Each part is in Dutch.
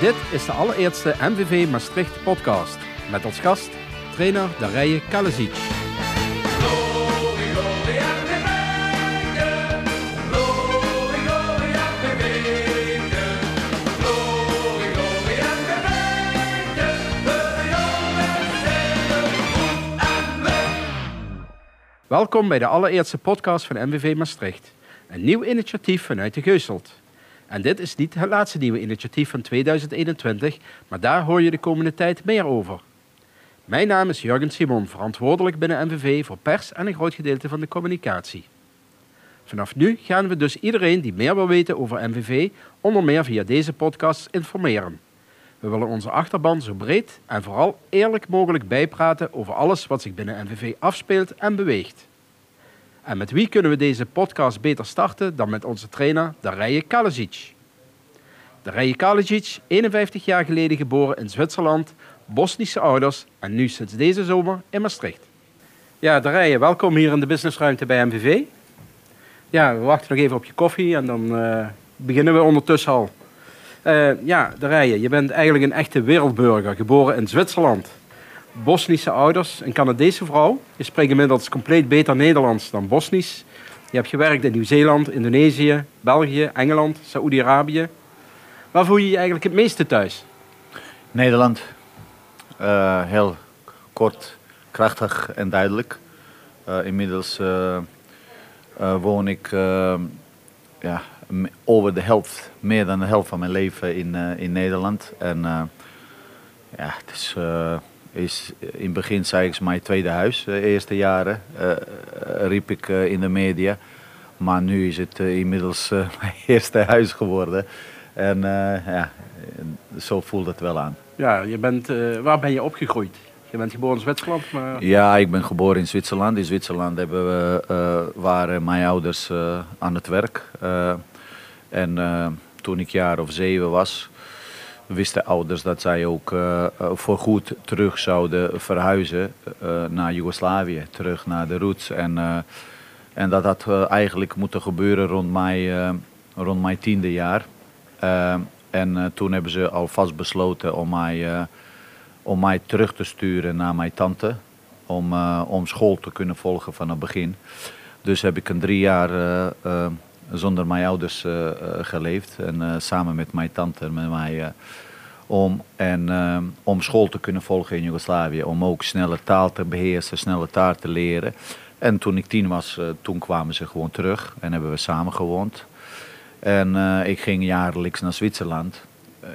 Dit is de allereerste MVV Maastricht podcast. Met als gast trainer Darije Kalezic. Welkom bij de allereerste podcast van MVV Maastricht. Een nieuw initiatief vanuit de Geuselt. En dit is niet het laatste nieuwe initiatief van 2021, maar daar hoor je de komende tijd meer over. Mijn naam is Jurgen Simon, verantwoordelijk binnen MVV voor pers en een groot gedeelte van de communicatie. Vanaf nu gaan we dus iedereen die meer wil weten over MVV onder meer via deze podcast informeren. We willen onze achterban zo breed en vooral eerlijk mogelijk bijpraten over alles wat zich binnen MVV afspeelt en beweegt. En met wie kunnen we deze podcast beter starten dan met onze trainer Darije Kalezic. Darije Kalezic, 51 jaar geleden geboren in Zwitserland, Bosnische ouders en nu sinds deze zomer in Maastricht. Ja, Darije, welkom hier in de businessruimte bij MVV. Ja, we wachten nog even op je koffie en dan uh, beginnen we ondertussen al. Uh, ja, Darije, je bent eigenlijk een echte wereldburger, geboren in Zwitserland. Bosnische ouders, een Canadese vrouw. Je spreekt inmiddels compleet beter Nederlands dan Bosnisch. Je hebt gewerkt in Nieuw-Zeeland, Indonesië, België, Engeland, Saoedi-Arabië. Waar voel je je eigenlijk het meeste thuis? Nederland. Uh, heel kort, krachtig en duidelijk. Uh, inmiddels uh, woon ik ja, over de helft, meer dan de helft van mijn leven in, in Nederland. En ja, het is is in het begin zei ik mijn tweede huis, de eerste jaren, uh, riep ik in de media. Maar nu is het inmiddels mijn eerste huis geworden. En ja, zo voelt het wel aan. Ja, je bent, waar ben je opgegroeid? Je bent geboren in Zwitserland? Maar... Ja, ik ben geboren in Zwitserland. In Zwitserland hebben we, waren mijn ouders aan het werk. en toen ik jaar of zeven was, wisten ouders dat zij ook uh, voorgoed terug zouden verhuizen uh, naar Joegoslavië, terug naar de roots. En, en dat had eigenlijk moeten gebeuren rond mijn, rond mijn tiende jaar. en toen hebben ze alvast besloten om mij, om mij terug te sturen naar mijn tante. Om, om school te kunnen volgen van het begin. Dus heb ik een drie jaar zonder mijn ouders uh, geleefd. En uh, samen met mijn tante en met mij om, en, om school te kunnen volgen in Joegoslavië. Om ook snelle taal te beheersen, snelle taal te leren. En toen ik tien was, toen kwamen ze gewoon terug en hebben we samen gewoond. En ik ging jaarlijks naar Zwitserland.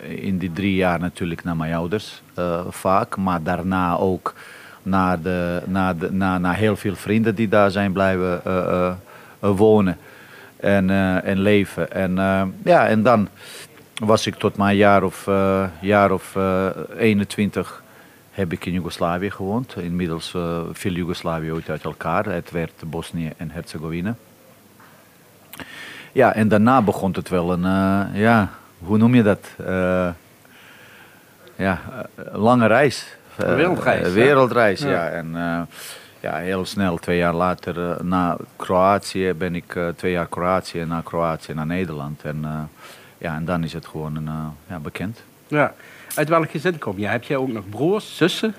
in die drie jaar natuurlijk naar mijn ouders vaak. Maar daarna ook naar, de, naar, de, naar, naar heel veel vrienden die daar zijn blijven wonen en, uh, en leven. En, uh, ja, en dan was ik tot mijn jaar of, uh, jaar of 21 heb ik in Joegoslavië gewoond. Inmiddels viel Joegoslavië ooit uit elkaar. Het werd Bosnië en Herzegovina. Ja, en daarna begon het wel een, ja, hoe noem je dat? ja, lange reis. Wereldreis. wereldreis, ja. ja. En, ja, heel snel, twee jaar later, uh, na Kroatië ben ik uh, twee jaar Kroatië, na Kroatië naar Nederland. En, uh, ja, en dan is het gewoon een, ja, bekend. Ja. Uit welk gezin kom je? Heb jij ook nog broers, zussen?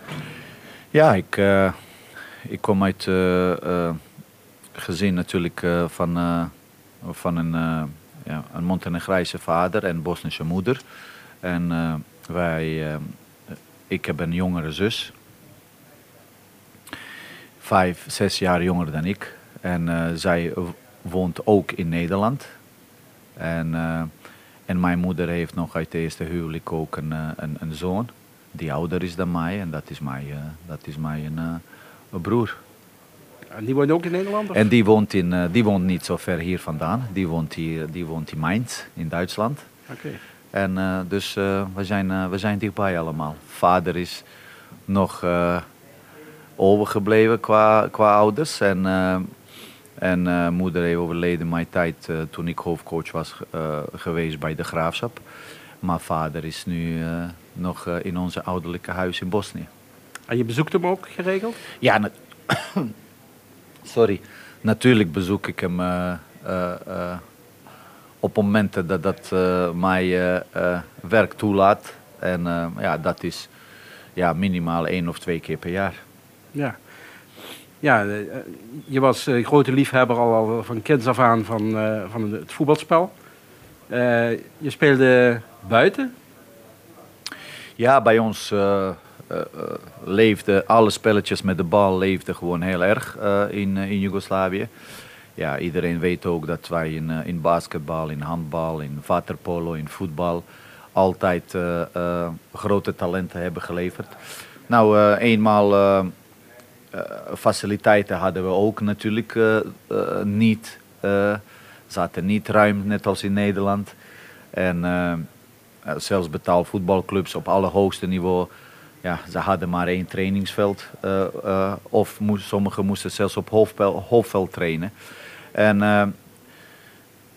Ja, ik, ik kom uit gezin natuurlijk van, van een, ja, een Montenegrijse vader en Bosnische moeder. En wij, ik heb een jongere zus vijf, zes jaar jonger dan ik. En uh, zij woont ook in Nederland. En, uh, en mijn moeder heeft nog uit het eerste huwelijk ook een, uh, een, een, zoon. Die ouder is dan mij en dat is mijn, dat is mijn een broer. En die woont ook in Nederland? Of? En die woont, in, die woont niet zo ver hier vandaan. Die woont, hier, die woont in Mainz, in Duitsland. Oké. En dus we, zijn, we zijn dichtbij allemaal. Vader is nog overgebleven qua, qua ouders. En, uh, en uh, moeder heeft overleden mijn tijd uh, toen ik hoofdcoach was geweest bij de Graafschap. Maar vader is nu nog in onze ouderlijke huis in Bosnië. En je bezoekt hem ook geregeld? Ja, na sorry. Natuurlijk bezoek ik hem op momenten dat dat mij werk toelaat. En ja, dat is ja, minimaal één of twee keer per jaar. Ja. Ja, je was grote liefhebber al van kinds af aan van, van het voetbalspel. je speelde buiten? Ja, bij ons uh, leefde alle spelletjes met de bal leefden gewoon heel erg in, in Joegoslavië. Ja, iedereen weet ook dat wij in, in basketbal, in handbal, in waterpolo, in voetbal altijd grote talenten hebben geleverd. Nou, eenmaal faciliteiten hadden we ook natuurlijk niet. zaten niet ruim, net als in Nederland. En zelfs betaalvoetbalclubs op allerhoogste niveau ja, ze hadden maar één trainingsveld. Of moest, sommigen moesten zelfs op hoofdveld, hoofdveld trainen. En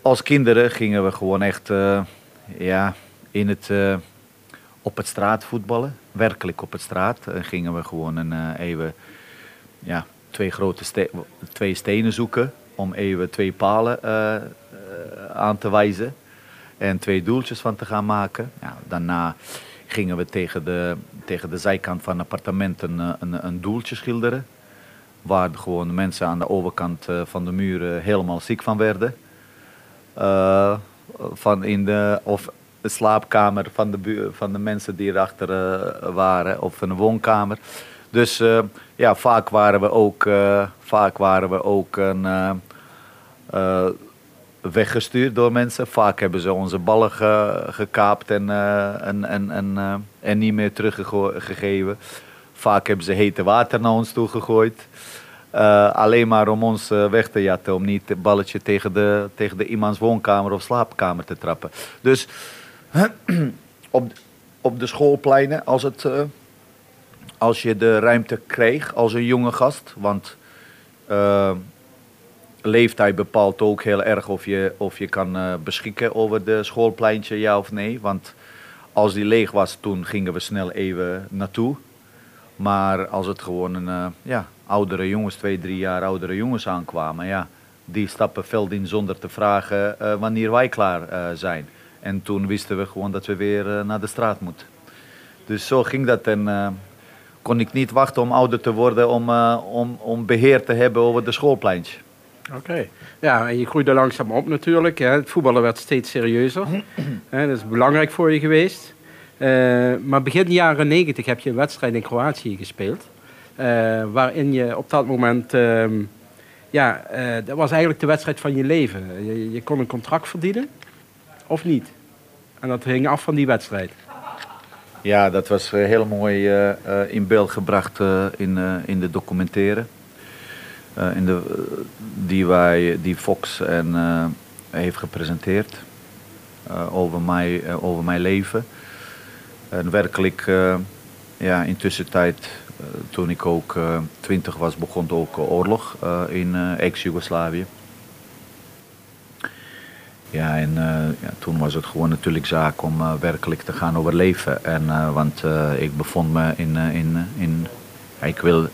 als kinderen gingen we gewoon echt ja, in het, op het straat voetballen. Werkelijk op het straat. En gingen we gewoon een, even ja, twee grote twee stenen zoeken. Om even twee palen aan te wijzen. En twee doeltjes van te gaan maken. Ja, daarna gingen we tegen de, tegen de zijkant van het appartement een, eh, een, een doeltje schilderen. Waar gewoon mensen aan de overkant eh, van de muren helemaal ziek van werden. Van in de, of de slaapkamer van de, van de mensen die erachter waren, of een woonkamer. Dus uh, ja, vaak waren we ook, vaak waren we ook een, weggestuurd door mensen. Vaak hebben ze onze ballen gekaapt en, en, en, en, en niet meer teruggegeven. Vaak hebben ze hete water naar ons toe gegooid. Alleen maar om ons weg te jatten, om niet het balletje tegen de, tegen de iemands woonkamer of slaapkamer te trappen. Dus op, op de schoolpleinen, als, het, als je de ruimte kreeg als een jonge gast, want leeftijd bepaalt ook heel erg of je, of je kan uh, beschikken over de schoolpleintje, ja of nee. Want als die leeg was, toen gingen we snel even naartoe. Maar als het gewoon een uh, ja, oudere jongens, twee, drie jaar oudere jongens aankwamen, ja, die stappen veld in zonder te vragen wanneer wij klaar zijn. En toen wisten we gewoon dat we weer naar de straat moeten. Dus zo ging dat en kon ik niet wachten om ouder te worden om, om, om beheer te hebben over de schoolpleintje. Oké. Ja, en je groeide langzaam op natuurlijk. Hè. Het voetballen werd steeds serieuzer. dat is belangrijk voor je geweest. Uh, maar begin jaren negentig heb je een wedstrijd in Kroatië gespeeld. Uh, waarin je op dat moment... Uh, ja, dat was eigenlijk de wedstrijd van je leven. Je, je, kon een contract verdienen, of niet. En dat hing af van die wedstrijd. Ja, dat was heel mooi in beeld gebracht in, in de documentaire. Eh, in de, die, wij, die Fox en, heeft gepresenteerd over, mij, over mijn leven. En werkelijk, ja, in tussentijd, toen ik ook twintig was, begon ook oorlog in ex-Jugoslavië. Ja, en ja, toen was het gewoon natuurlijk zaak om werkelijk te gaan overleven. En, want ik bevond me in, in, in ik wil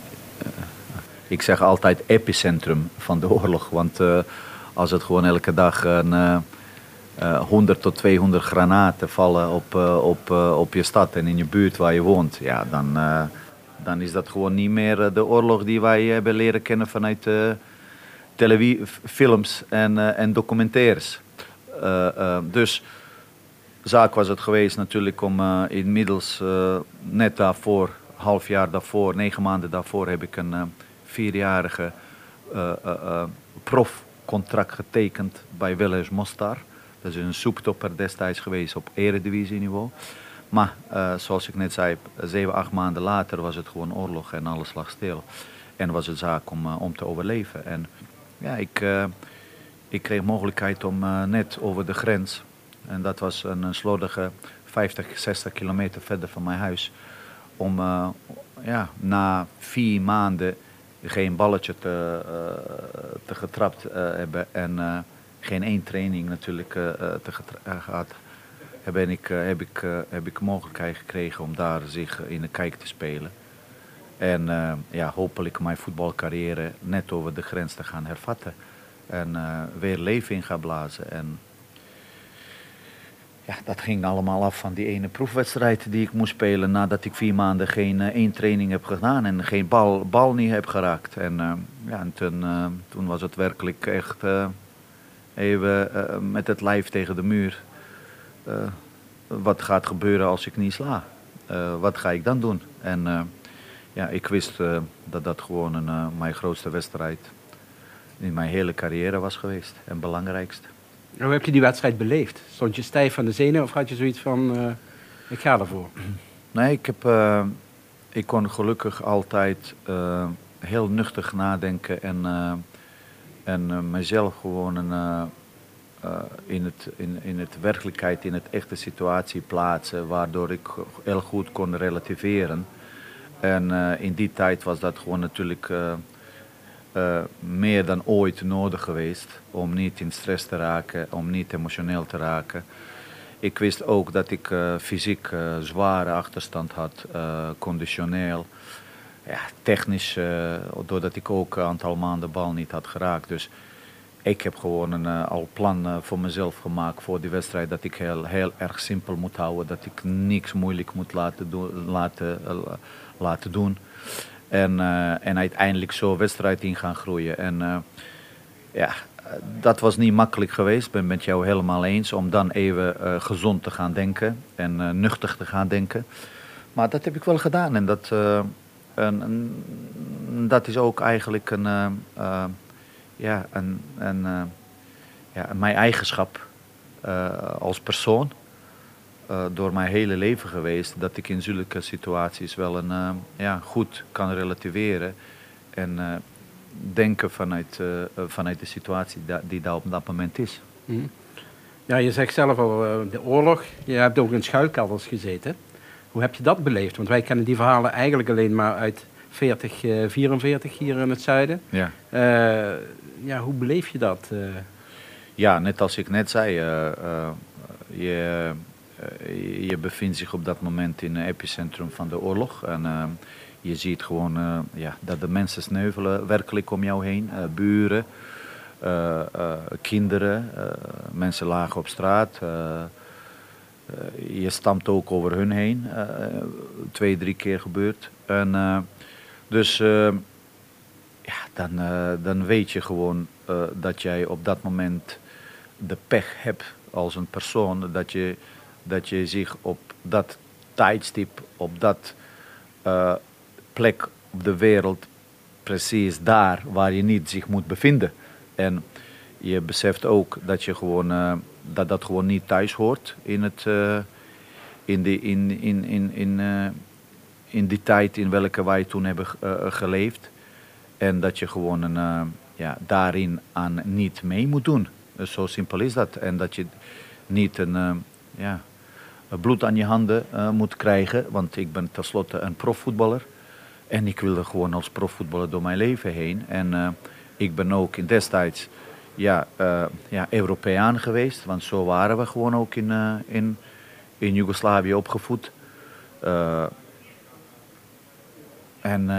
ik zeg altijd epicentrum van de oorlog. Want als het gewoon elke dag een, uh, uh, 100 tot 200 granaten vallen op, op, op je stad en in je buurt waar je woont, ja, dan, dan is dat gewoon niet meer de oorlog die wij hebben leren kennen vanuit televisiefilms en, en documentaires. Dus zaak was het geweest natuurlijk om inmiddels net daarvoor, half jaar daarvoor, negen maanden daarvoor, heb ik een vierjarige profcontract getekend bij Willems Mostar. Dat is een soeptopper destijds geweest op eredivisieniveau. Maar zoals ik net zei, zeven, acht maanden later was het gewoon oorlog en alles lag stil. En was het zaak om, om te overleven. En ja, ik, ik kreeg mogelijkheid om net over de grens. En dat was een, een slordige 50, 60 kilometer verder van mijn huis. Om ja, na vier maanden geen balletje te, uh, te getrapt hebben en geen één training natuurlijk te gehad, heb ik, heb, ik, heb ik mogelijkheid gekregen om daar zich in de kijk te spelen. En ja, hopelijk mijn voetbalcarrière net over de grens te gaan hervatten. En weer leven in gaan blazen. En ja, dat ging allemaal af van die ene proefwedstrijd die ik moest spelen nadat ik vier maanden geen uh, één training heb gedaan en geen bal, bal niet heb geraakt. En, uh, ja, en toen, toen was het werkelijk echt even met het lijf tegen de muur. wat gaat gebeuren als ik niet sla? wat ga ik dan doen? En ja, ik wist dat dat gewoon een, mijn grootste wedstrijd in mijn hele carrière was geweest en belangrijkste. Hoe heb je die wedstrijd beleefd? Stond je stijf van de zenuwen of had je zoiets van, uh, ik ga ervoor? Nee, ik, heb, uh, ik kon gelukkig altijd uh, heel nuchtig nadenken en, en mezelf gewoon een, in, het, in, in het werkelijkheid, in het echte situatie plaatsen, waardoor ik heel goed kon relativeren. En in die tijd was dat gewoon natuurlijk uh, meer dan ooit nodig geweest om niet in stress te raken, om niet emotioneel te raken. Ik wist ook dat ik uh, fysiek uh, zware achterstand had, conditioneel. Ja, technisch, doordat ik ook een aantal maanden bal niet had geraakt. Dus ik heb gewoon een al plan voor mezelf gemaakt voor die wedstrijd. Dat ik heel, heel erg simpel moet houden. Dat ik niks moeilijk moet laten, laten, laten doen. En, uh, en uiteindelijk zo wedstrijd in gaan groeien. En uh, ja, dat was niet makkelijk geweest. Ik ben met jou helemaal eens om dan even uh, gezond te gaan denken en nuchtig te gaan denken. Maar dat heb ik wel gedaan en dat, dat is ook eigenlijk een, ja, een, een, ja, mijn eigenschap als persoon. Uh, door mijn hele leven geweest dat ik in zulke situaties wel een, uh, ja, goed kan relativeren en uh, denken vanuit, vanuit de situatie die daar op dat moment is. Mm. Ja, je zegt zelf al de oorlog, je hebt ook in schuilkelders gezeten. Hoe heb je dat beleefd? Want wij kennen die verhalen eigenlijk alleen maar uit 40, 44 hier in het zuiden. Ja. ja, hoe beleef je dat? Ja, net als ik net zei, je eh, je bevindt zich op dat moment in het epicentrum van de oorlog. En eh, je ziet gewoon eh, ja, dat de mensen sneuvelen werkelijk om jou heen. buren, kinderen, mensen lagen op straat. je stamt ook over hun heen. twee, drie keer gebeurd. En, dus ja, dan, dan weet je gewoon dat jij op dat moment de pech hebt als een persoon. Dat je dat je zich op dat tijdstip, op dat uh, plek op de wereld, precies daar waar je niet zich moet bevinden. En je beseft ook dat je gewoon, uh, dat, dat gewoon niet thuis hoort in, het, uh, in, die, in, in, in, in, in die tijd in welke wij toen hebben geleefd. En dat je gewoon een, ja, daarin aan niet mee moet doen. Dus zo simpel is dat. En dat je niet een, ja, bloed aan je handen uh, moet krijgen. Want ik ben tenslotte een profvoetballer. En ik wilde gewoon als profvoetballer door mijn leven heen. En uh, ik ben ook in destijds ja, ja, Europeaan geweest. Want zo waren we gewoon ook in, in, in Joegoslavië opgevoed. en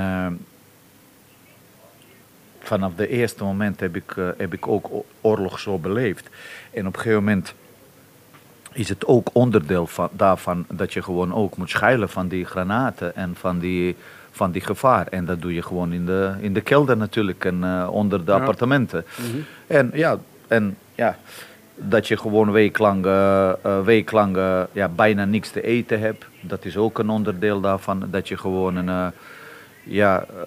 vanaf de eerste moment heb ik, heb ik ook oorlog zo beleefd. En op een gegeven moment is het ook onderdeel van, daarvan dat je gewoon ook moet schuilen van die granaten en van die, van die gevaar. En dat doe je gewoon in de, in de kelder natuurlijk en uh, onder de appartementen. Mhm. En ja, en ja, dat je gewoon weeklang, uh, uh, ja, bijna niks te eten hebt. Dat is ook een onderdeel daarvan. Dat je gewoon een ja, uh,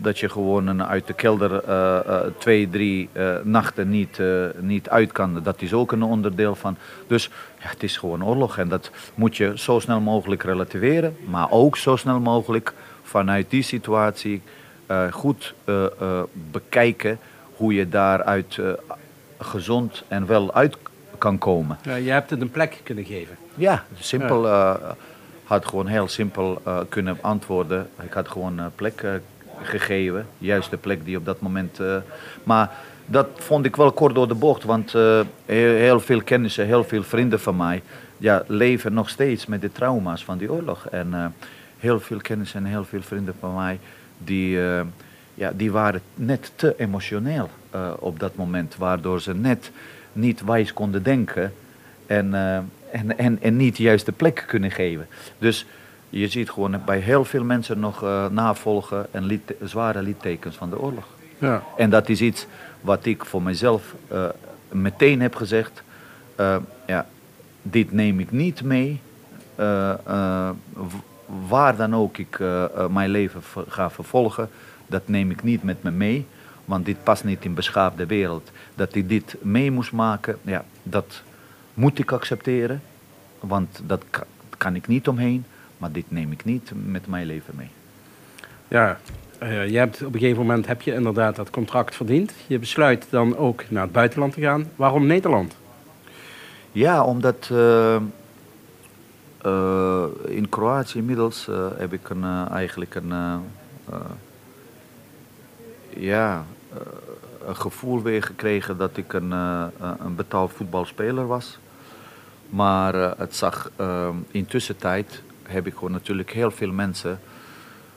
dat je gewoon uit de kelder uh, uh, twee, drie nachten niet, niet uit kan. Dat is ook een onderdeel van. Dus ja, het is gewoon oorlog en dat moet je zo snel mogelijk relativeren. Maar ook zo snel mogelijk vanuit die situatie goed bekijken hoe je daaruit gezond en wel uit kan komen. Ja, je hebt het een plek kunnen geven. Ja, simpel had gewoon heel simpel uh, kunnen antwoorden. Ik had gewoon een plek uh, gegeven, juist de plek die op dat moment. Maar dat vond ik wel kort door de bocht, want heel, heel, veel kennissen, heel veel vrienden van mij, ja, leven nog steeds met de trauma's van die oorlog. En heel veel kennissen en heel veel vrienden van mij, die, ja, die waren net te emotioneel op dat moment, waardoor ze net niet wijs konden denken. En en, en, en niet de juiste plek kunnen geven. Dus je ziet gewoon bij heel veel mensen nog uh, navolgen en lied, zware littekens van de oorlog. Ja. En dat is iets wat ik voor mezelf uh, meteen heb gezegd. Uh, ja, dit neem ik niet mee. waar dan ook ik mijn leven ga vervolgen, dat neem ik niet met me mee. Want dit past niet in beschaafde wereld. Dat ik dit mee moest maken, ja, dat moet ik accepteren. Want dat kan ik niet omheen. Maar dit neem ik niet met mijn leven mee. Ja, uh, je hebt, op een gegeven moment heb je inderdaad dat contract verdiend. Je besluit dan ook naar het buitenland te gaan. Waarom Nederland? Ja, omdat uh, uh, in Kroatië inmiddels heb ik een, eigenlijk een, ja, een gevoel weer gekregen dat ik een, een betaald voetbalspeler was. Maar het zag in tussentijd heb ik gewoon natuurlijk heel veel mensen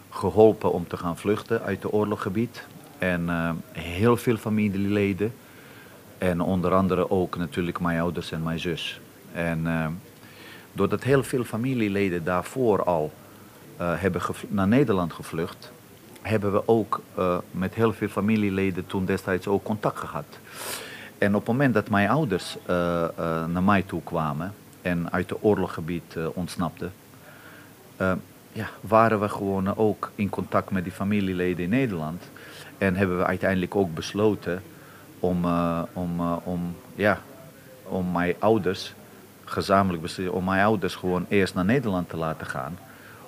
geholpen om te gaan vluchten uit het oorloggebied. En uh, heel veel familieleden. En onder andere ook natuurlijk mijn ouders en mijn zus. En uh, doordat heel veel familieleden daarvoor al uh, hebben naar Nederland gevlucht, hebben we ook met heel veel familieleden toen destijds ook contact gehad. En op het moment dat mijn ouders naar mij toe kwamen en uit het oorloggebied ontsnapten, uh, ja, waren we gewoon ook in contact met die familieleden in Nederland. En hebben we uiteindelijk ook besloten om, om, om, ja, om mijn ouders, gezamenlijk om mijn ouders gewoon eerst naar Nederland te laten gaan.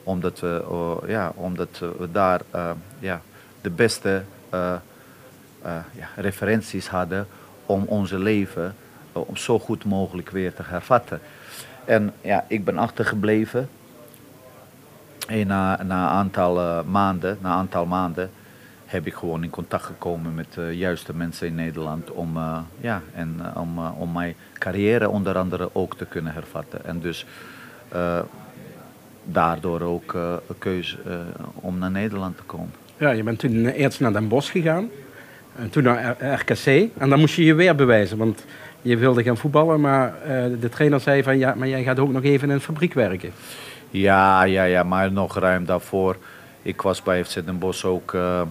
Omdat we, ja, omdat we daar ja, de beste ja, referenties hadden om onze leven om zo goed mogelijk weer te hervatten. En ja, ik ben achtergebleven en na, na een aantal uh, maanden, na aantal maanden heb ik gewoon in contact gekomen met de juiste mensen in Nederland om, ja, en, om, om mijn carrière onder andere ook te kunnen hervatten. En dus daardoor ook een keuze om naar Nederland te komen. Ja, je bent toen eerst naar Den Bosch gegaan en toen naar RKC en dan moest je je weer bewijzen, want je wilde gaan voetballen, maar de trainer zei van ja, maar jij gaat ook nog even in een fabriek werken. Ja, ja, ja, maar nog ruim daarvoor. Ik was bij FC Den Bosch ook. Uh,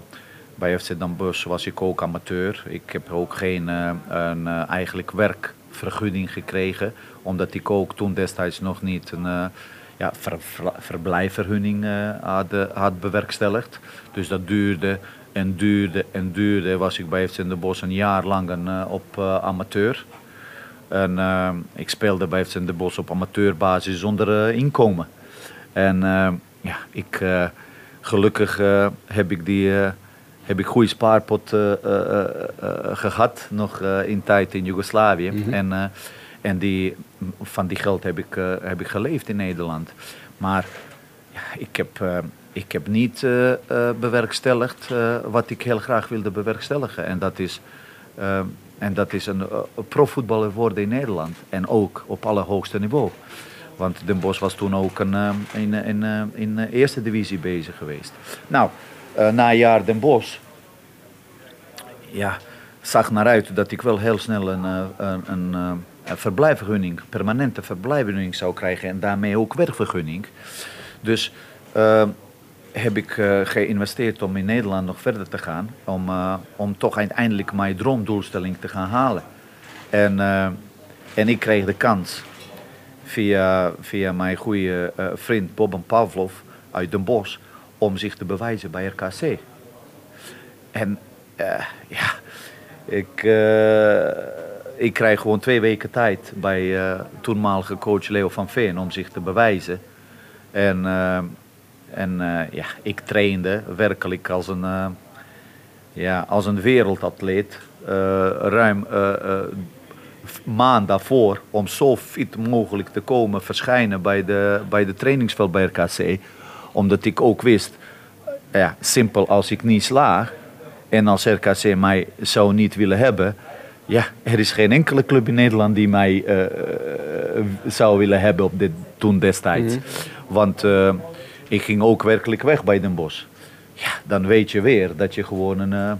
bij FC Den Bosch was ik ook amateur. Ik heb ook geen een, eigenlijk werkvergunning gekregen. Omdat ik ook toen destijds nog niet een ja, ver, verblijfvergunning had, had bewerkstelligd. Dus dat duurde en duurde en duurde. Was ik bij FC Den Bosch een jaar lang een, op amateur. En ik speelde bij FC Den Bosch op amateurbasis zonder inkomen. En ja, ik, gelukkig heb ik die heb ik goede spaarpot gehad, nog in tijd in Joegoslavië. Mm -hmm. En, en die, van die geld heb ik, heb ik geleefd in Nederland. Maar ja, ik, heb, ik heb niet bewerkstelligd wat ik heel graag wilde bewerkstelligen. En dat is, en dat is een profvoetballer worden in Nederland. En ook op allerhoogste niveau. Want Den Bosch was toen ook een, in, in, in eerste divisie bezig geweest. Nou, na een jaar Den Bosch ja, zag naar uit dat ik wel heel snel een, een, een, een verblijfvergunning, permanente verblijfvergunning zou krijgen en daarmee ook werkvergunning. Dus heb ik geïnvesteerd om in Nederland nog verder te gaan, om, om toch uiteindelijk mijn droomdoelstelling te gaan halen. En, en ik kreeg de kans via, via mijn goede vriend Boban Pavlov uit Den Bosch om zich te bewijzen bij RKC. En ja, ik, ik krijg gewoon twee weken tijd bij toenmalige coach Leo van Veen om zich te bewijzen. En, en ja, ik trainde werkelijk als een, ja, als een wereldatleet. ruim maand daarvoor om zo fit mogelijk te komen verschijnen bij de, bij de trainingsveld bij RKC. Omdat ik ook wist, ja, simpel als ik niet slaag en als RKC mij zou niet willen hebben, ja, er is geen enkele club in Nederland die mij uh, zou willen hebben op dit, toen destijds. Mm -hmm. Want uh, ik ging ook werkelijk weg bij Den Bosch. Ja, dan weet je weer dat je gewoon een,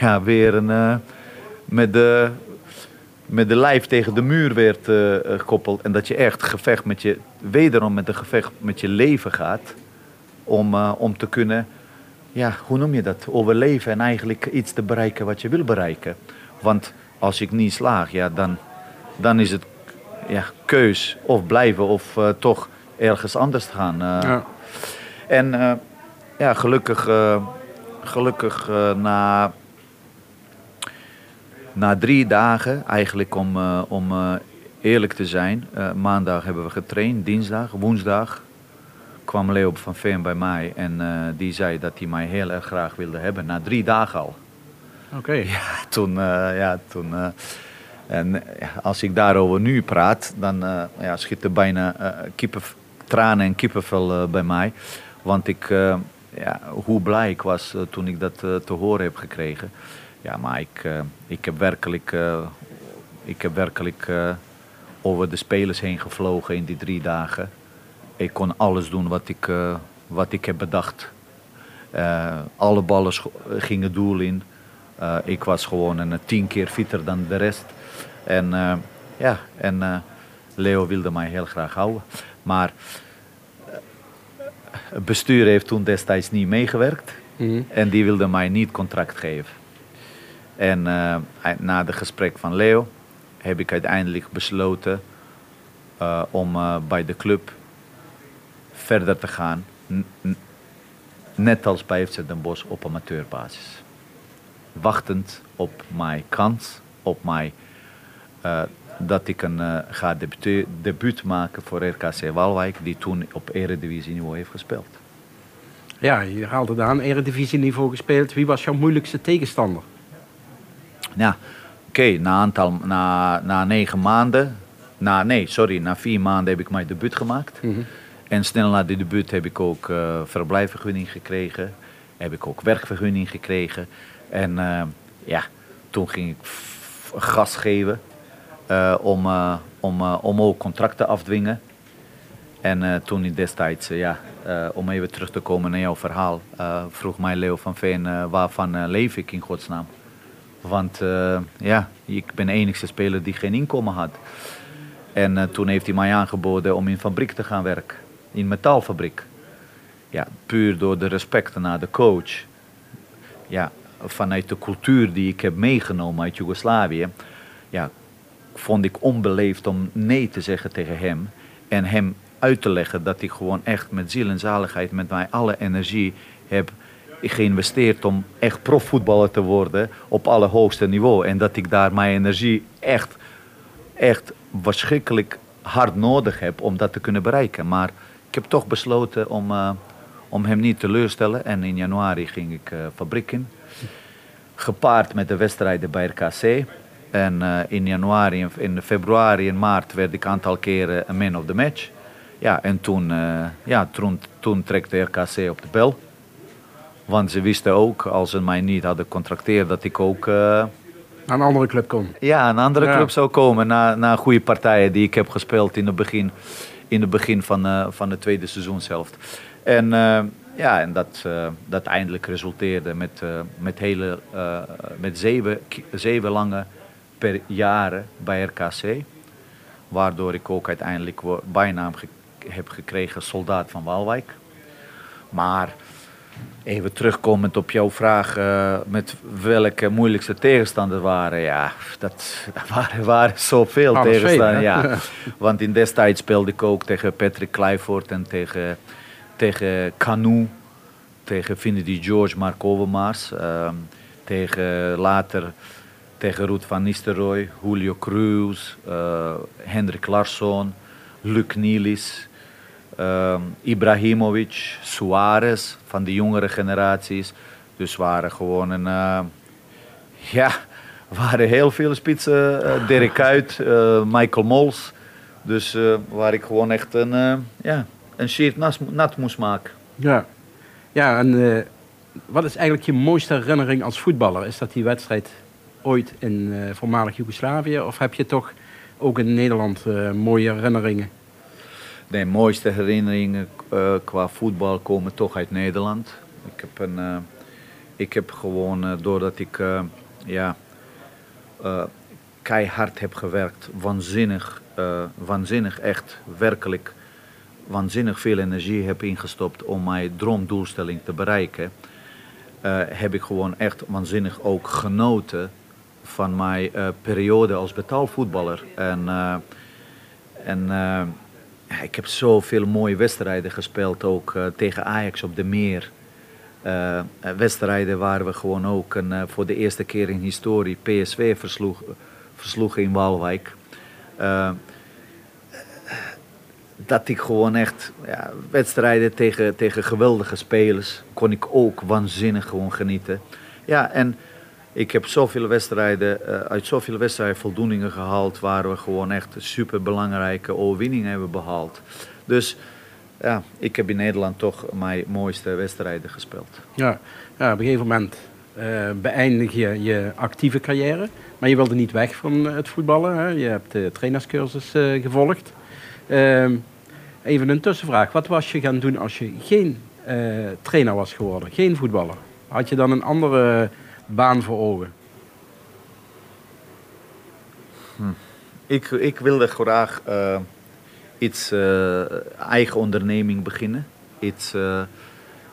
ja, weer een, met de met de lijf tegen de muur werd eh, eh, gekoppeld. En dat je echt gevecht met je, wederom met een gevecht met je leven gaat. Om, eh, om te kunnen, ja, hoe noem je dat? Overleven en eigenlijk iets te bereiken wat je wil bereiken. Want als ik niet slaag, ja, dan, dan is het ja, keus of blijven of eh, toch ergens anders gaan. eh. Ja. En eh, ja, gelukkig, eh, gelukkig na, na drie dagen, eigenlijk om, om eerlijk te zijn, maandag hebben we getraind, dinsdag, woensdag kwam Leo van Veen bij mij en die zei dat hij mij heel erg graag wilde hebben, na drie dagen al. Oké. Toen, eh, ja, toen en ja, als ik daarover nu praat, dan eh, ja, schiet er bijna kippenv- tranen en kippenvel eh, bij mij. Want ik, eh, ja, hoe blij ik was eh, toen ik dat te horen heb gekregen. Ja, maar ik, ik heb werkelijk, ik heb werkelijk over de spelers heen gevlogen in die drie dagen. Ik kon alles doen wat ik, wat ik heb bedacht. Alle ballen gingen doel in. Ik was gewoon een tien keer fitter dan de rest. En ja, en Leo wilde mij heel graag houden. Maar eh, het bestuur heeft toen destijds niet meegewerkt. Mhm. En die wilde mij niet contract geven. En eh, na het gesprek van Leo heb ik uiteindelijk besloten eh, om bij de club verder te gaan. N- net als bij FC Den Bosch op amateurbasis. Wachtend op mijn kans, op mij eh, dat ik een eh, ga debuute- debuut maken voor RKC Waalwijk, die toen op eredivisieniveau heeft gespeeld. Ja, je haalde daar een eredivisieniveau gespeeld. Wie was jouw moeilijkste tegenstander? Ja, oké, na, aantal, na, na negen maanden, na, nee, sorry, na vier maanden heb ik mijn debuut gemaakt. En snel na de debuut heb ik ook eh verblijfvergunning gekregen. Heb ik ook werkvergunning gekregen. En eh, ja, toen ging ik gas geven om, eh, om, eh, om ook contracten af te dwingen. En eh, toen ik destijds, eh, ja, eh, om even terug te komen naar jouw verhaal, eh, vroeg mij Leo van Veen, eh, waarvan eh, leef ik in godsnaam? Want eh, ja, ik ben de enige speler die geen inkomen had. En eh, toen heeft hij mij aangeboden om in fabriek te gaan werken. In metaalfabriek. Ja, puur door de respect naar de coach. Ja, vanuit de cultuur die ik heb meegenomen uit Joegoslavië. Ja, vond ik onbeleefd om nee te zeggen tegen hem. En hem uit te leggen dat ik gewoon echt met ziel en zaligheid, met mijn alle energie heb geïnvesteerd om echt profvoetballer te worden op allerhoogste niveau. En dat ik daar mijn energie echt, echt verschrikkelijk hard nodig heb om dat te kunnen bereiken. Maar ik heb toch besloten om, eh, om hem niet teleurstellen. En in januari ging ik eh, fabriek in. Gepaard met de wedstrijden bij RKC. En eh, in januari, in februari en maart werd ik een aantal keren een man of the match. Ja, en toen, eh, ja, toen, toen trekte RKC op de bel. Want ze wisten ook, als ze mij niet hadden contracteerd, dat ik ook eh, Naar een andere club kon. ja, een andere Ja. club zou komen na, na goede partijen die ik heb gespeeld in het begin, in het begin van, eh, van het tweede seizoen zelf. En, ja, en dat, eh, dat eindelijk resulteerde met, met, hele, met zeven, zeven lange per jaren bij RKC. Waardoor ik ook uiteindelijk bijnaam ge- heb gekregen soldaat van Waalwijk. Maar Even terugkomend op jouw vraag eh, met welke moeilijkste tegenstander waren. Ja, dat, dat waren, waren zoveel tegenstanders. Ja. Want in destijds speelde ik ook tegen Patrick Kluivert en tegen, tegen Canu. Tegen Finidi George, Mark Overmars. ehm, tegen later tegen Ruud van Nistelrooy, Julio Cruz, eh, Hendrik Larsson, Luc Nielis. Ehm, Ibrahimovic, Suarez van de jongere generaties. Dus waren gewoon een. eh, ja, waren heel veel spitsen. eh Dirk Kuyt, Michael Mols. Dus waar ik gewoon echt een, ja, een sheet nat, nat moest maken. Ja. Ja, en wat is eigenlijk je mooiste herinnering als voetballer? Is dat die wedstrijd ooit in eh, voormalig Joegoslavië? Of heb je toch ook in Nederland eh, mooie herinneringen? De mooiste herinneringen eh, qua voetbal komen toch uit Nederland. Ik heb, een, ik heb gewoon, doordat ik, ja, keihard heb gewerkt. Waanzinnig, waanzinnig echt, werkelijk waanzinnig veel energie heb ingestopt om mijn droomdoelstelling te bereiken. Heb ik gewoon echt waanzinnig ook genoten van mijn uh, periode als betaalvoetballer. En, en ik heb zoveel mooie wedstrijden gespeeld, ook tegen Ajax op de Meer. wedstrijden waar we gewoon ook een, voor de eerste keer in historie PSV versloegen versloegen in Waalwijk. Dat ik gewoon echt ja, wedstrijden tegen, tegen geweldige spelers kon ik ook waanzinnig gewoon genieten. Ja, en ik heb zoveel wedstrijden, uh, uit zoveel wedstrijden voldoeningen gehaald waar we gewoon echt super belangrijke overwinningen hebben behaald. Dus ja, ik heb in Nederland toch mijn mooiste wedstrijden gespeeld. Ja, ja op een gegeven moment uh, beëindig je je actieve carrière. Maar je wilde niet weg van het voetballen. Hè? Je hebt de trainerscursus uh, gevolgd. Uh, even een tussenvraag. Wat was je gaan doen als je geen trainer was geworden? Geen voetballer? Had je dan een andere baan voor ogen? Hm. Ik, ik wilde graag iets eigen onderneming beginnen. Iets,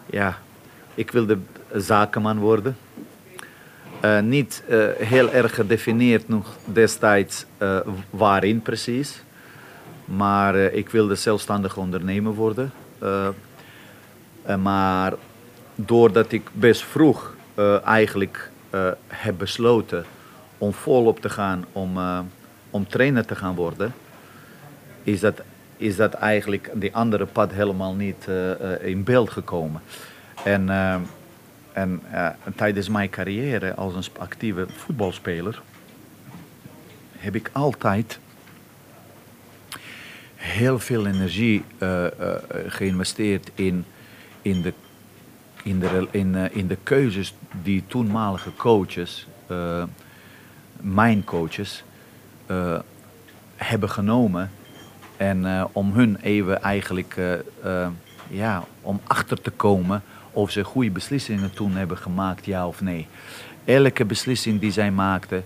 ja, ik wilde zakenman worden. Niet heel erg gedefinieerd nog destijds waarin precies. Maar ik wilde zelfstandig ondernemer worden. maar doordat ik best vroeg eigenlijk heb besloten om volop te gaan om, om trainer te gaan worden, is dat, is dat eigenlijk die andere pad helemaal niet in beeld gekomen. En en uh, tijdens mijn carrière als een actieve voetbalspeler heb ik altijd heel veel energie uh, uh, geïnvesteerd in, in, de, in, de, in, in de keuzes die toenmalige coaches, mijn coaches, hebben genomen. En om hun even eigenlijk ja, om achter te komen of ze goede beslissingen toen hebben gemaakt, ja of nee. Elke beslissing die zij maakten,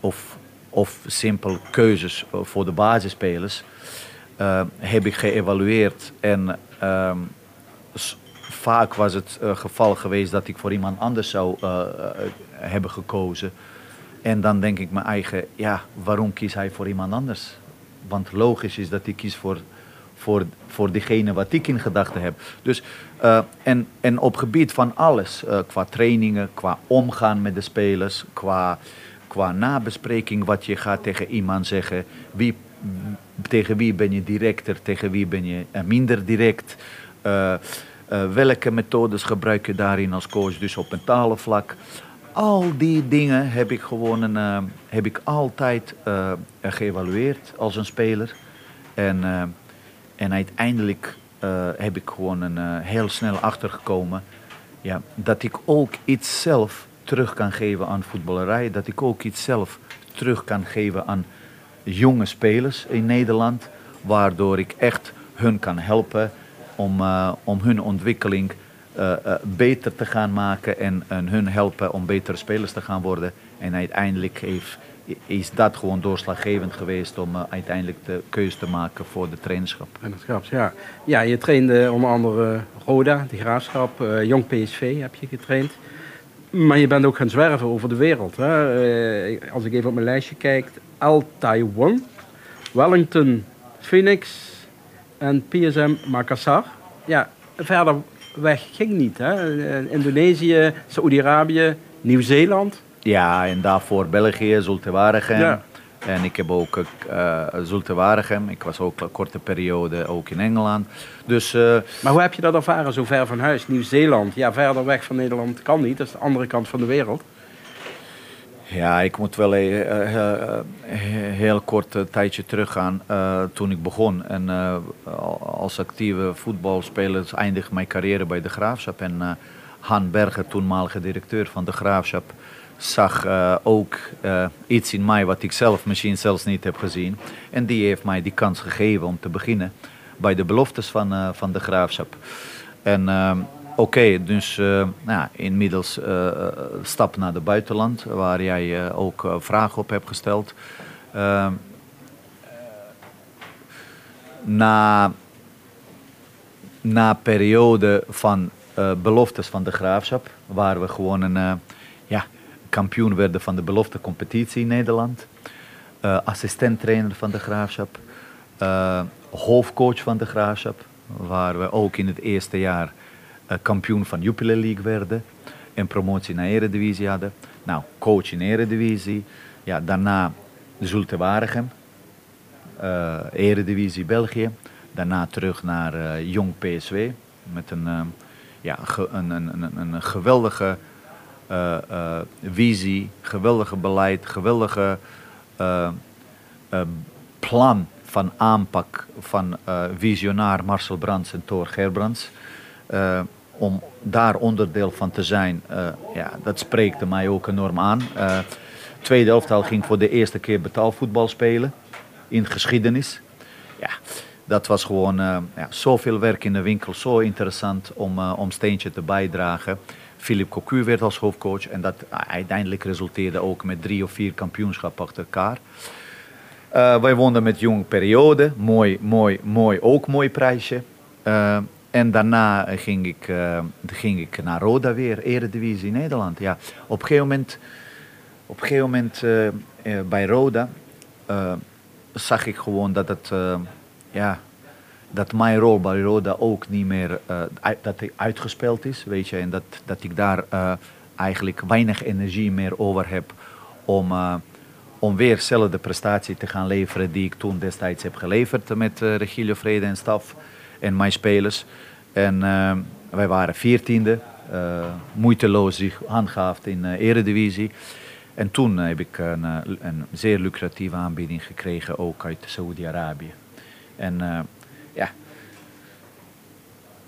of, of simpel keuzes voor de basisspelers, heb ik geëvalueerd. En uh, vaak was het uh, geval geweest dat ik voor iemand anders zou uh, hebben gekozen. En dan denk ik mijn eigen, ja, waarom kies hij voor iemand anders? Want logisch is dat hij kiest voor voor, voor degene wat ik in gedachten heb. Dus, en, en op gebied van alles, qua trainingen, qua omgaan met de spelers, qua, qua nabespreking, wat je gaat tegen iemand zeggen, wie, tegen wie ben je directer, tegen wie ben je minder direct. Welke methodes gebruik je daarin als coach, dus op mentale vlak. Al die dingen heb ik gewoon een, heb ik altijd geëvalueerd als een speler. En en uiteindelijk heb ik gewoon een, heel snel achtergekomen ja, dat ik ook iets zelf terug kan geven aan voetballerij. Dat ik ook iets zelf terug kan geven aan jonge spelers in Nederland. Waardoor ik echt hun kan helpen om, uh, om hun ontwikkeling beter te gaan maken. En, hun helpen om betere spelers te gaan worden. En uiteindelijk heeft is dat gewoon doorslaggevend geweest om uiteindelijk de keuze te maken voor de trainerschap. Ja. Ja, je trainde onder andere Roda, de Graafschap, Jong PSV heb je getraind. Maar je bent ook gaan zwerven over de wereld. Hè? Als ik even op mijn lijstje kijk, Al Taiwan, Wellington, Phoenix en PSM Makassar. Ja, verder weg ging niet. Hè? Indonesië, Saoedi-Arabië, Nieuw-Zeeland. Ja, en daarvoor België, Zulte Waregem. Ja. En ik heb ook uh, Zulte Waregem. Ik was ook een korte periode ook in Engeland. Dus, uh, maar hoe heb je dat ervaren, zo ver van huis? Nieuw-Zeeland, ja, verder weg van Nederland kan niet. Dat is de andere kant van de wereld. Ja, ik moet wel een uh, heel kort tijdje teruggaan uh, toen ik begon. En als actieve voetbalspeler eindigde mijn carrière bij de Graafschap. En Han Berger, toenmalige directeur van de Graafschap, zag uh, ook uh, iets in mij wat ik zelf misschien zelfs niet heb gezien. En die heeft mij die kans gegeven om te beginnen bij de beloftes van, uh, van de graafschap. En oké, dus uh, nou, inmiddels uh, stap naar het buitenland, waar jij ook vragen op hebt gesteld. Ehm, na, na periode van beloftes van de graafschap, waar we gewoon een ja, kampioen werden van de belofte competitie in Nederland. assistent-trainer van de graafschap. hoofdcoach van de graafschap, waar we ook in het eerste jaar eh, kampioen van Jupiler League werden. En promotie naar Eredivisie hadden. Nou, coach in Eredivisie. Ja, daarna Zulte Waregem. Uh, Eredivisie België. Daarna terug naar uh, Jong PSW. Met een, uh, ja, een, een, een, een geweldige visie, geweldige beleid, geweldige plan van aanpak van visionaar Marcel Brands en Thor Gerbrands om daar onderdeel van te zijn, uh, ja, dat spreekte mij ook enorm aan. Uh, tweede elftal ging voor de eerste keer betaalvoetbal spelen in geschiedenis. Ja, dat was gewoon uh, ja, zoveel werk in de winkel, zo interessant om, om steentje te bijdragen. Philip Cocu werd als hoofdcoach en dat uiteindelijk resulteerde ook met drie of vier kampioenschappen achter elkaar. wij woonden met jong periode, mooi, mooi, mooi, ook mooi prijsje. En daarna ging ik, uh, ging ik naar Roda weer, Eredivisie Nederland. Ja, op een gegeven moment, op een gegeven moment uh, bij Roda zag ik gewoon dat, ja, dat mijn rol bij Roda ook niet meer dat uitgespeeld is. Weet je, en dat, dat ik daar eigenlijk weinig energie meer over heb om, om weer dezelfde prestatie te gaan leveren die ik toen destijds heb geleverd met Regilio Vrede en staf en mijn spelers. En uh, wij waren veertiende, uh, moeiteloos zich in uh, eredivisie. En toen heb ik een, een, zeer lucratieve aanbieding gekregen, ook uit Saoedi-Arabië. En ja,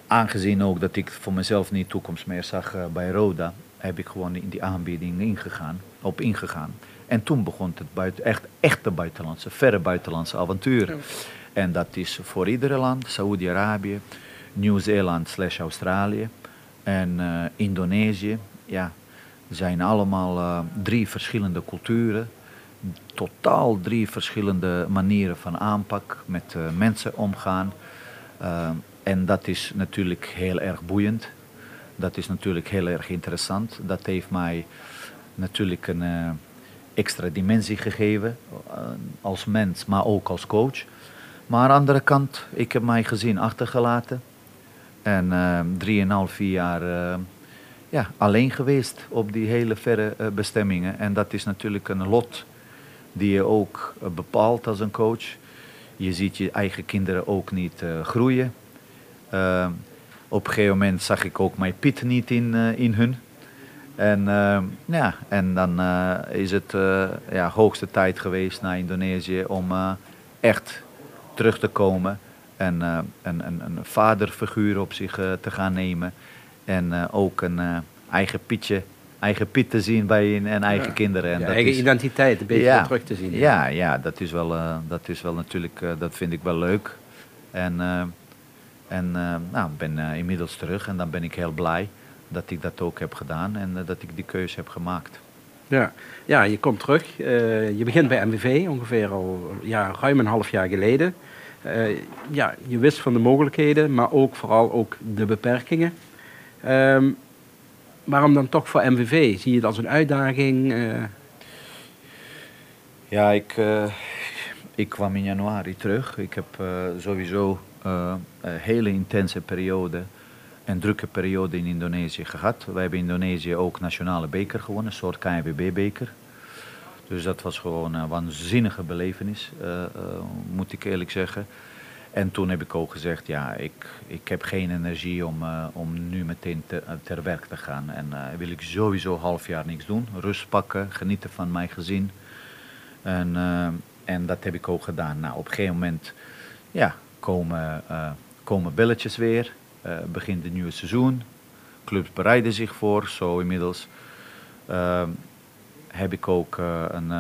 aangezien ook dat ik voor mezelf niet toekomst meer zag bij Roda, heb ik gewoon in die aanbieding ingegaan, op ingegaan. En toen begon het buiten, echt, echte buitenlandse, verre buitenlandse avontuur. En dat is voor iedere land, Saoedi-Arabië, Nieuw-Zeeland slash Australië en uh, Indonesië. Ja, zijn allemaal uh, drie verschillende culturen. Totaal drie verschillende manieren van aanpak met uh, mensen omgaan. en dat is natuurlijk heel erg boeiend. Dat is natuurlijk heel erg interessant. Dat heeft mij natuurlijk een extra dimensie gegeven als mens, maar ook als coach. Maar aan de andere kant, ik heb mijn gezin achtergelaten. En uh, drieënhalf, vier jaar uh, ja, alleen geweest op die hele verre uh, bestemmingen. En dat is natuurlijk een lot die je ook bepaalt als een coach. Je ziet je eigen kinderen ook niet groeien. op een gegeven moment zag ik ook mijn Piet niet in, in hun. En, ja, en dan is het ja, hoogste tijd geweest naar Indonesië om echt terug te komen en uh, een, een, een, vaderfiguur op zich uh, te gaan nemen. En uh, ook een eigen Pietje, eigen Piet te zien bij je en eigen ja. kinderen. En dat eigen is, identiteit een beetje ja, terug te zien. Ja, ja, dat, is wel, dat is wel natuurlijk, dat vind ik wel leuk. En, en nou, ben inmiddels terug en dan ben ik heel blij dat ik dat ook heb gedaan en dat ik die keuze heb gemaakt. Ja, ja je komt terug. je begint bij MVV ongeveer al ja, ruim een half jaar geleden. Uh, ja, je wist van de mogelijkheden, maar ook vooral ook de beperkingen. Waarom dan toch voor MVV? Zie je het als een uitdaging? Uh... Ja, ik, uh, ik kwam in januari terug. Ik heb sowieso een hele intense periode en drukke periode in Indonesië gehad. Wij hebben in Indonesië ook nationale beker gewonnen, een soort KNVB-beker. Dus dat was gewoon een waanzinnige belevenis, uh, uh, moet ik eerlijk zeggen. En toen heb ik ook gezegd, ja, ik, ik heb geen energie om, uh, om nu meteen te, ter werk te gaan. En wil ik sowieso half jaar niks doen. Rust pakken, genieten van mijn gezin. En, en dat heb ik ook gedaan. Nou, op een gegeven moment ja, komen, komen belletjes weer. begint het nieuwe seizoen. Clubs bereiden zich voor, zo inmiddels heb ik ook uh, een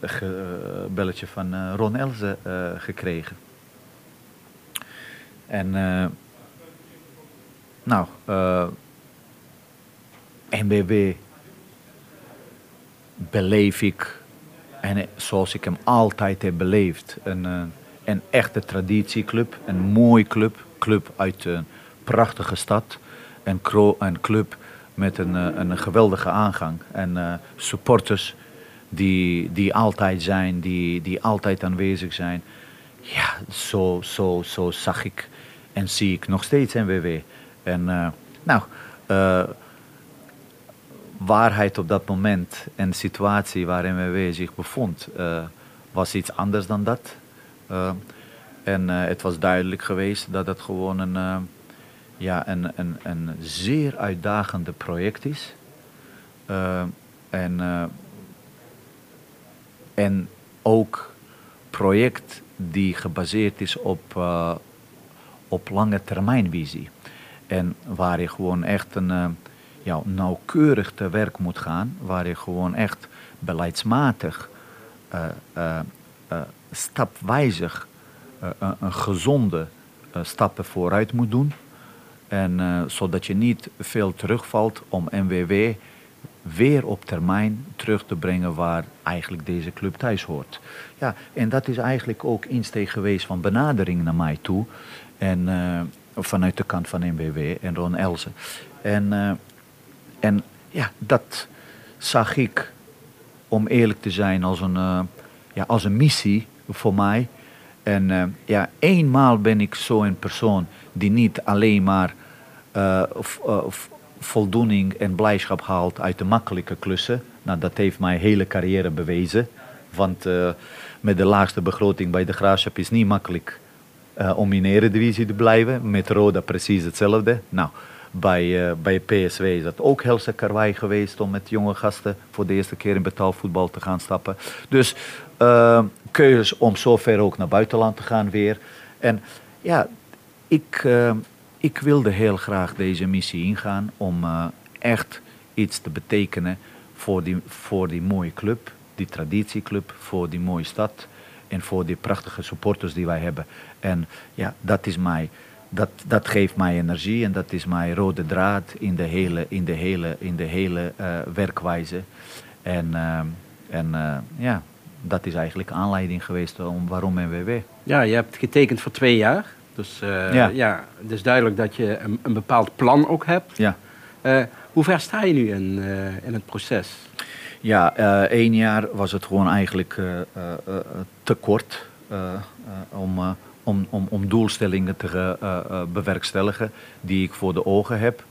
uh, belletje van Ron Elze gekregen. En nou, NBB beleef ik, en zoals ik hem altijd heb beleefd, een, een echte traditieclub, een mooie club, club uit een prachtige stad, een, een club met een, een geweldige aangang en supporters die, die altijd zijn, die, die altijd aanwezig zijn. Ja, zo, zo, zo zag ik en zie ik nog steeds NWW. En uh, nou, waarheid op dat moment en de situatie waar NWW zich bevond, was iets anders dan dat. en het was duidelijk geweest dat het gewoon een, ja, een, een, een zeer uitdagende project is. en en ook project die gebaseerd is op, uh, op lange termijnvisie. En waar je gewoon echt een, uh, ja, nauwkeurig te werk moet gaan. Waar je gewoon echt beleidsmatig, uh, stapwijzig, een gezonde stappen vooruit moet doen. En zodat je niet veel terugvalt om NWW weer op termijn terug te brengen waar eigenlijk deze club thuis hoort. Ja, en dat is eigenlijk ook insteek geweest van benadering naar mij toe. En uh, vanuit de kant van NWW en Ron Elsen. En, uh, en ja, dat zag ik, om eerlijk te zijn, als een, ja, als een missie voor mij. En ja, eenmaal ben ik zo een persoon die niet alleen maar voldoening en blijdschap haalt uit de makkelijke klussen. Nou, dat heeft mijn hele carrière bewezen. Want met de laagste begroting bij de Graafschap is niet makkelijk om in Eredivisie te blijven. Met Roda precies hetzelfde. Nou, bij, bij PSW is dat ook heel karwei geweest om met jonge gasten voor de eerste keer in betaalvoetbal te gaan stappen. Dus keuzes om zover ook naar buitenland te gaan weer. En ja, ik ik wilde heel graag deze missie ingaan om uh, echt iets te betekenen voor die, voor die mooie club, die traditieclub, voor die mooie stad en voor die prachtige supporters die wij hebben. En ja, dat is mij, dat, dat geeft mij energie en dat is mijn rode draad in de hele, in de hele, in de hele uh, werkwijze. En, uh, en ja, dat is eigenlijk aanleiding geweest om waarom NWW. Ja, je hebt getekend voor twee jaar. Dus uh, ja. ja, het is duidelijk dat je een, een bepaald plan ook hebt. Ja. Uh, hoe ver sta je nu in, uh, in het proces? Ja, één jaar was het gewoon eigenlijk te kort om, om, om, om doelstellingen te bewerkstelligen die ik voor de ogen heb.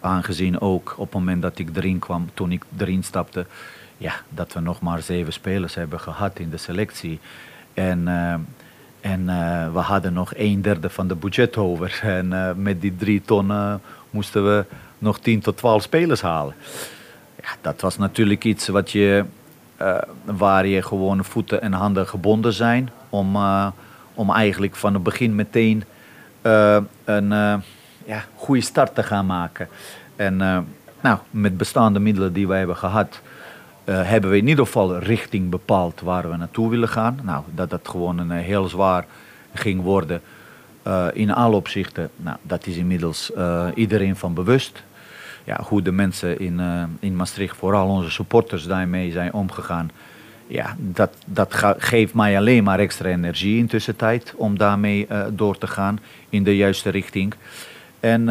Aangezien ook op het moment dat ik erin kwam, toen ik erin stapte, ja, dat we nog maar zeven spelers hebben gehad in de selectie. En en uh, we hadden nog een derde van de budget over. En uh, met die drie ton uh, moesten we nog 10 tot 12 spelers halen. Ja, dat was natuurlijk iets wat je, waar je gewoon voeten en handen gebonden zijn. Om, om eigenlijk van het begin meteen een ja, goede start te gaan maken. En nou, met bestaande middelen die wij hebben gehad, uh, hebben we in ieder geval richting bepaald waar we naartoe willen gaan. Nou, dat dat gewoon een eh, heel zwaar ging worden uh, in alle opzichten. Nou, dat is inmiddels iedereen van bewust. Ja, hoe de mensen in, in Maastricht, vooral onze supporters, daarmee zijn omgegaan. Ja, dat, dat geeft mij alleen maar extra energie in tussentijd om daarmee door te gaan in de juiste richting. En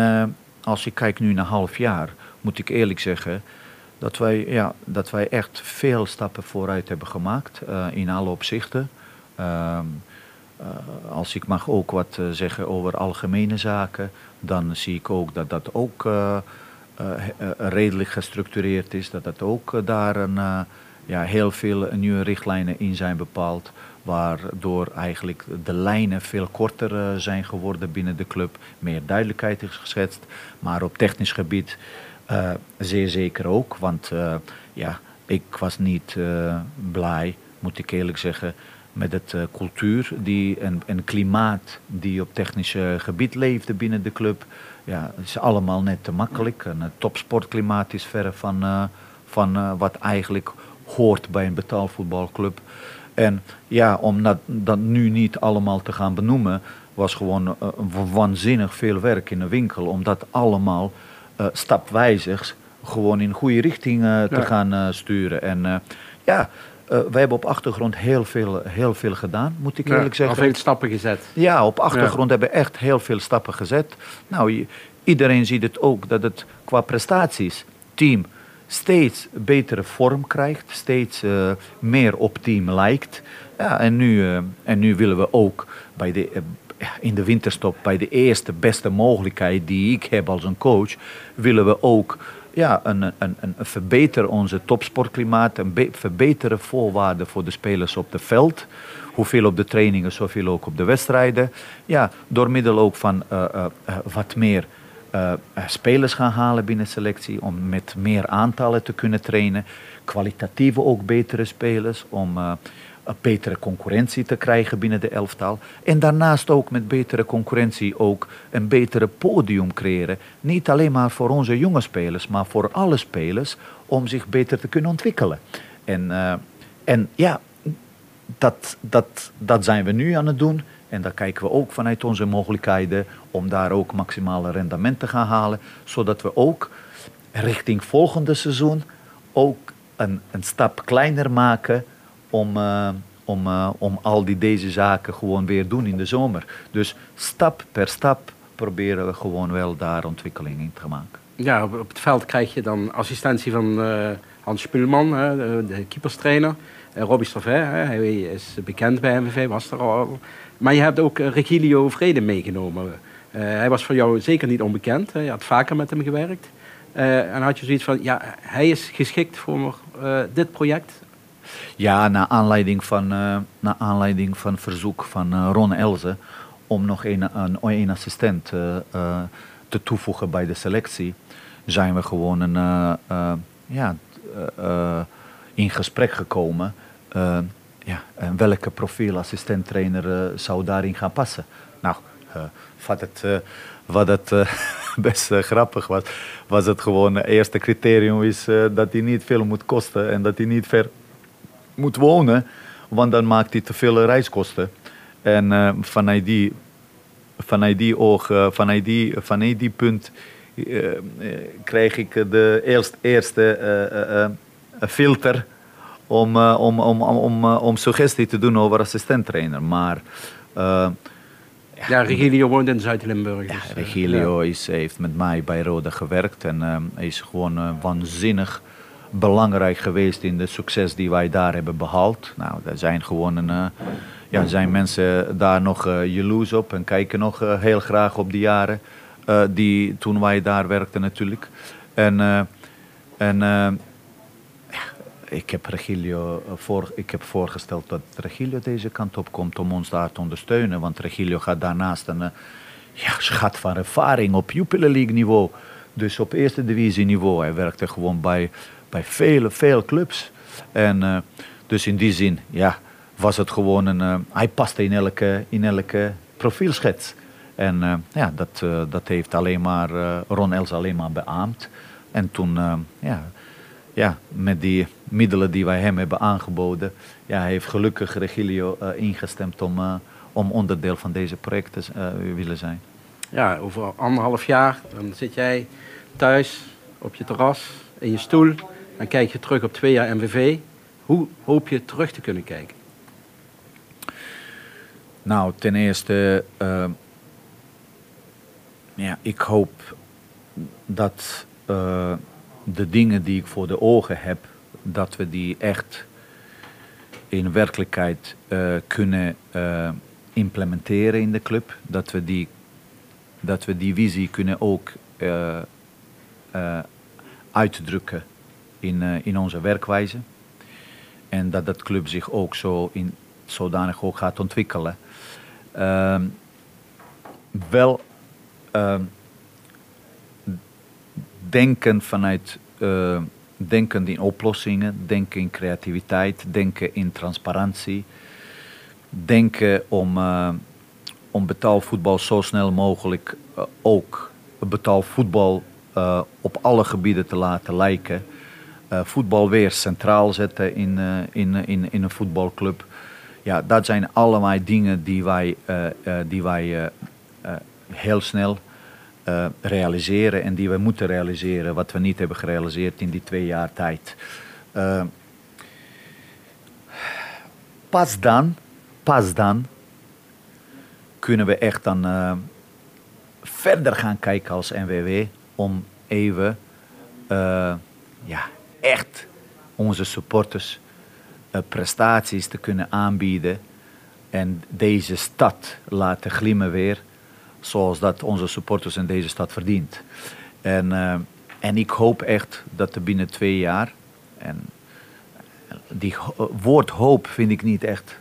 als ik kijk nu naar half jaar, moet ik eerlijk zeggen dat wij, ja, dat wij echt veel stappen vooruit hebben gemaakt uh, in alle opzichten. Uh, uh, als ik mag ook wat uh, zeggen over algemene zaken, dan zie ik ook dat dat ook redelijk gestructureerd is. Dat dat ook daar een, ja, heel veel nieuwe richtlijnen in zijn bepaald. Waardoor eigenlijk de lijnen veel korter zijn geworden binnen de club. Meer duidelijkheid is geschetst. Maar op technisch gebied uh, zeer zeker ook, want uh, ja, ik was niet uh, blij, moet ik eerlijk zeggen, met het cultuur die, en, en klimaat die op technisch gebied leefde binnen de club. Ja, het is allemaal net te makkelijk. Een topsportklimaat is verre van, van wat eigenlijk hoort bij een betaalvoetbalclub. En ja, om dat, nu niet allemaal te gaan benoemen, was gewoon waanzinnig veel werk in de winkel. Om dat allemaal stapwijzig gewoon in goede richting te ja. gaan sturen. En ja, wij hebben op achtergrond heel veel, heel veel gedaan, moet ik eerlijk zeggen. Al veel stappen gezet. Ja, op achtergrond hebben we echt heel veel stappen gezet. Nou, iedereen ziet het ook, dat het qua prestaties, team, steeds betere vorm krijgt, steeds uh, meer op team lijkt. Ja, en, nu, uh, en nu willen we ook bij de, uh, in de winterstop, bij de eerste beste mogelijkheid die ik heb als een coach, willen we ook ja, een, een, een, verbeteren onze topsportklimaat, een verbeteren voorwaarden voor de spelers op het veld. Hoeveel op de trainingen, zoveel ook op de wedstrijden. Ja, door middel ook van wat meer spelers gaan halen binnen selectie. Om met meer aantallen te kunnen trainen. Kwalitatieve ook betere spelers. Om betere concurrentie te krijgen binnen de elftal. En daarnaast ook met betere concurrentie ook een betere podium creëren. Niet alleen maar voor onze jonge spelers, maar voor alle spelers. Om zich beter te kunnen ontwikkelen. En, uh, en ja, dat, dat, dat zijn we nu aan het doen. En daar kijken we ook vanuit onze mogelijkheden om daar ook maximale rendement te gaan halen. Zodat we ook richting volgende seizoen ook een, een stap kleiner maken om, uh, om, uh, om al die deze zaken gewoon weer doen in de zomer. Dus stap per stap proberen we gewoon wel daar ontwikkeling in te maken. Ja, op, het veld krijg je dan assistentie van uh, Hans Spulman, de, de keeperstrainer. Robbie Stravet, hij is bekend bij MVV, was er al maar je hebt ook eh, Regilio Vrede meegenomen. Hij was voor jou zeker niet onbekend. Je had vaker met hem gewerkt. Uh, en had je zoiets van, ja, hij is geschikt voor dit project? Ja, naar aanleiding van, naar aanleiding van verzoek van Ron Elze om nog een, een, assistent te toevoegen bij de selectie, zijn we gewoon een, ja, in gesprek gekomen ja, en welke profiel assistent-trainer uh, zou daarin gaan passen? Nou, uh, wat het, uh, wat het best grappig was, was het gewoon het eerste criterium is dat hij niet veel moet kosten en dat hij niet ver moet wonen, want dan maakt hij te veel reiskosten. En vanuit, die, vanuit die oog, vanuit die, vanuit die punt krijg ik de eerst, eerste filter om, uh, om, om, om, uh, om suggestie te doen over assistenttrainer. Maar... Uh, ja, Regilio woont in Zuid-Limburg. Ja, dus, Regilio is, heeft met mij bij Rode gewerkt en is gewoon waanzinnig belangrijk geweest in de succes die wij daar hebben behaald. Nou, er zijn gewoon een, ja, zijn mensen daar nog jaloers op en kijken nog heel graag op die jaren die toen wij daar werkten natuurlijk. En, en ik heb Regilio eh, voor, ik heb voorgesteld dat Regilio deze kant op komt om ons daar te ondersteunen. Want Regilio gaat daarnaast een eh, ja, schat van ervaring op Jupiler League niveau. Dus op eerste divisie niveau. Hij werkte gewoon bij, bij vele, veel clubs. En uh, dus in die zin, ja, was het gewoon een... Uh, hij paste in elke, in elke profielschets. En uh, ja, dat, dat heeft alleen maar Ron Els alleen maar beaamd. En toen, ja ja, met die middelen die wij hem hebben aangeboden, ja, heeft gelukkig Regilio ingestemd om, om onderdeel van deze projecten uh, willen zijn. Ja, over anderhalf jaar dan zit jij thuis op je terras in je stoel en kijk je terug op twee jaar MVV. Hoe hoop je terug te kunnen kijken? Nou, ten eerste, ja, ik hoop dat de dingen die ik voor de ogen heb, dat we die echt in werkelijkheid uh, kunnen uh, implementeren in de club. Dat we die, dat we die visie kunnen ook uitdrukken in, in onze werkwijze. En dat dat club zich ook zo in, zodanig ook gaat ontwikkelen. Ehm, wel ehm, denken vanuit uh, denken in oplossingen, denken in creativiteit, denken in transparantie, denken om, uh, om betaalvoetbal zo snel mogelijk uh, ook betaalvoetbal op alle gebieden te laten lijken. Voetbal weer centraal zetten in, in, in, in een voetbalclub. ja, dat zijn allemaal dingen die wij, die wij heel snel realiseren en die we moeten realiseren, wat we niet hebben gerealiseerd in die twee jaar tijd. pas dan, pas dan kunnen we echt dan verder gaan kijken als NWW om even ja, echt onze supporters uh, prestaties te kunnen aanbieden en deze stad laten glimmen weer zoals dat onze supporters in deze stad verdient. En, uh, en ik hoop echt dat er binnen twee jaar, en die woord hoop vind ik niet echt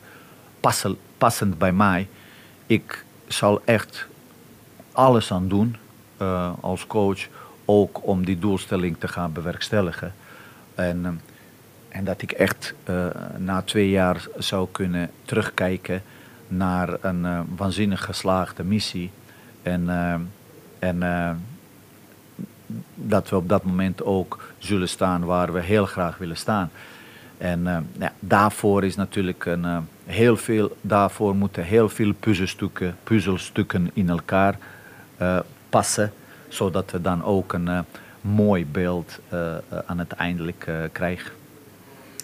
passend, bij mij. Ik zal echt alles aan doen als coach, ook om die doelstelling te gaan bewerkstelligen. En, uh, en dat ik echt uh, na twee jaar zou kunnen terugkijken naar een waanzinnig geslaagde missie. En, en dat we op dat moment ook zullen staan waar we heel graag willen staan. En ja, daarvoor is natuurlijk een, heel veel, daarvoor moeten heel veel puzzelstukken, puzzelstukken in elkaar uh, passen, zodat we dan ook een mooi beeld uh, aan het eindelijk krijgen.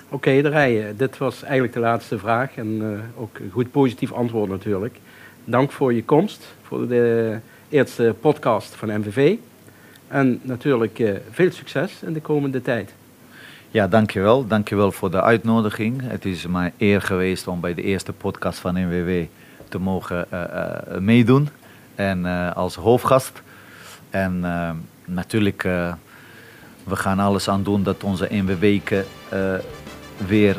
Oké, okay, de rijen. Dit was eigenlijk de laatste vraag en ook een goed positief antwoord natuurlijk. Dank voor je komst, voor de eerste podcast van MVV. En natuurlijk veel succes in de komende tijd. Ja, dankjewel. Dankjewel voor de uitnodiging. Het is mijn eer geweest om bij de eerste podcast van NWW te mogen uh, meedoen en als hoofdgast. En natuurlijk, uh, we gaan alles aan doen dat onze NWW weer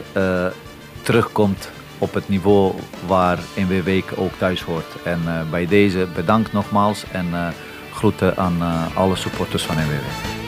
terugkomt op het niveau waar NWW ook thuis hoort. En bij deze bedankt nogmaals en groeten aan alle supporters van NWW.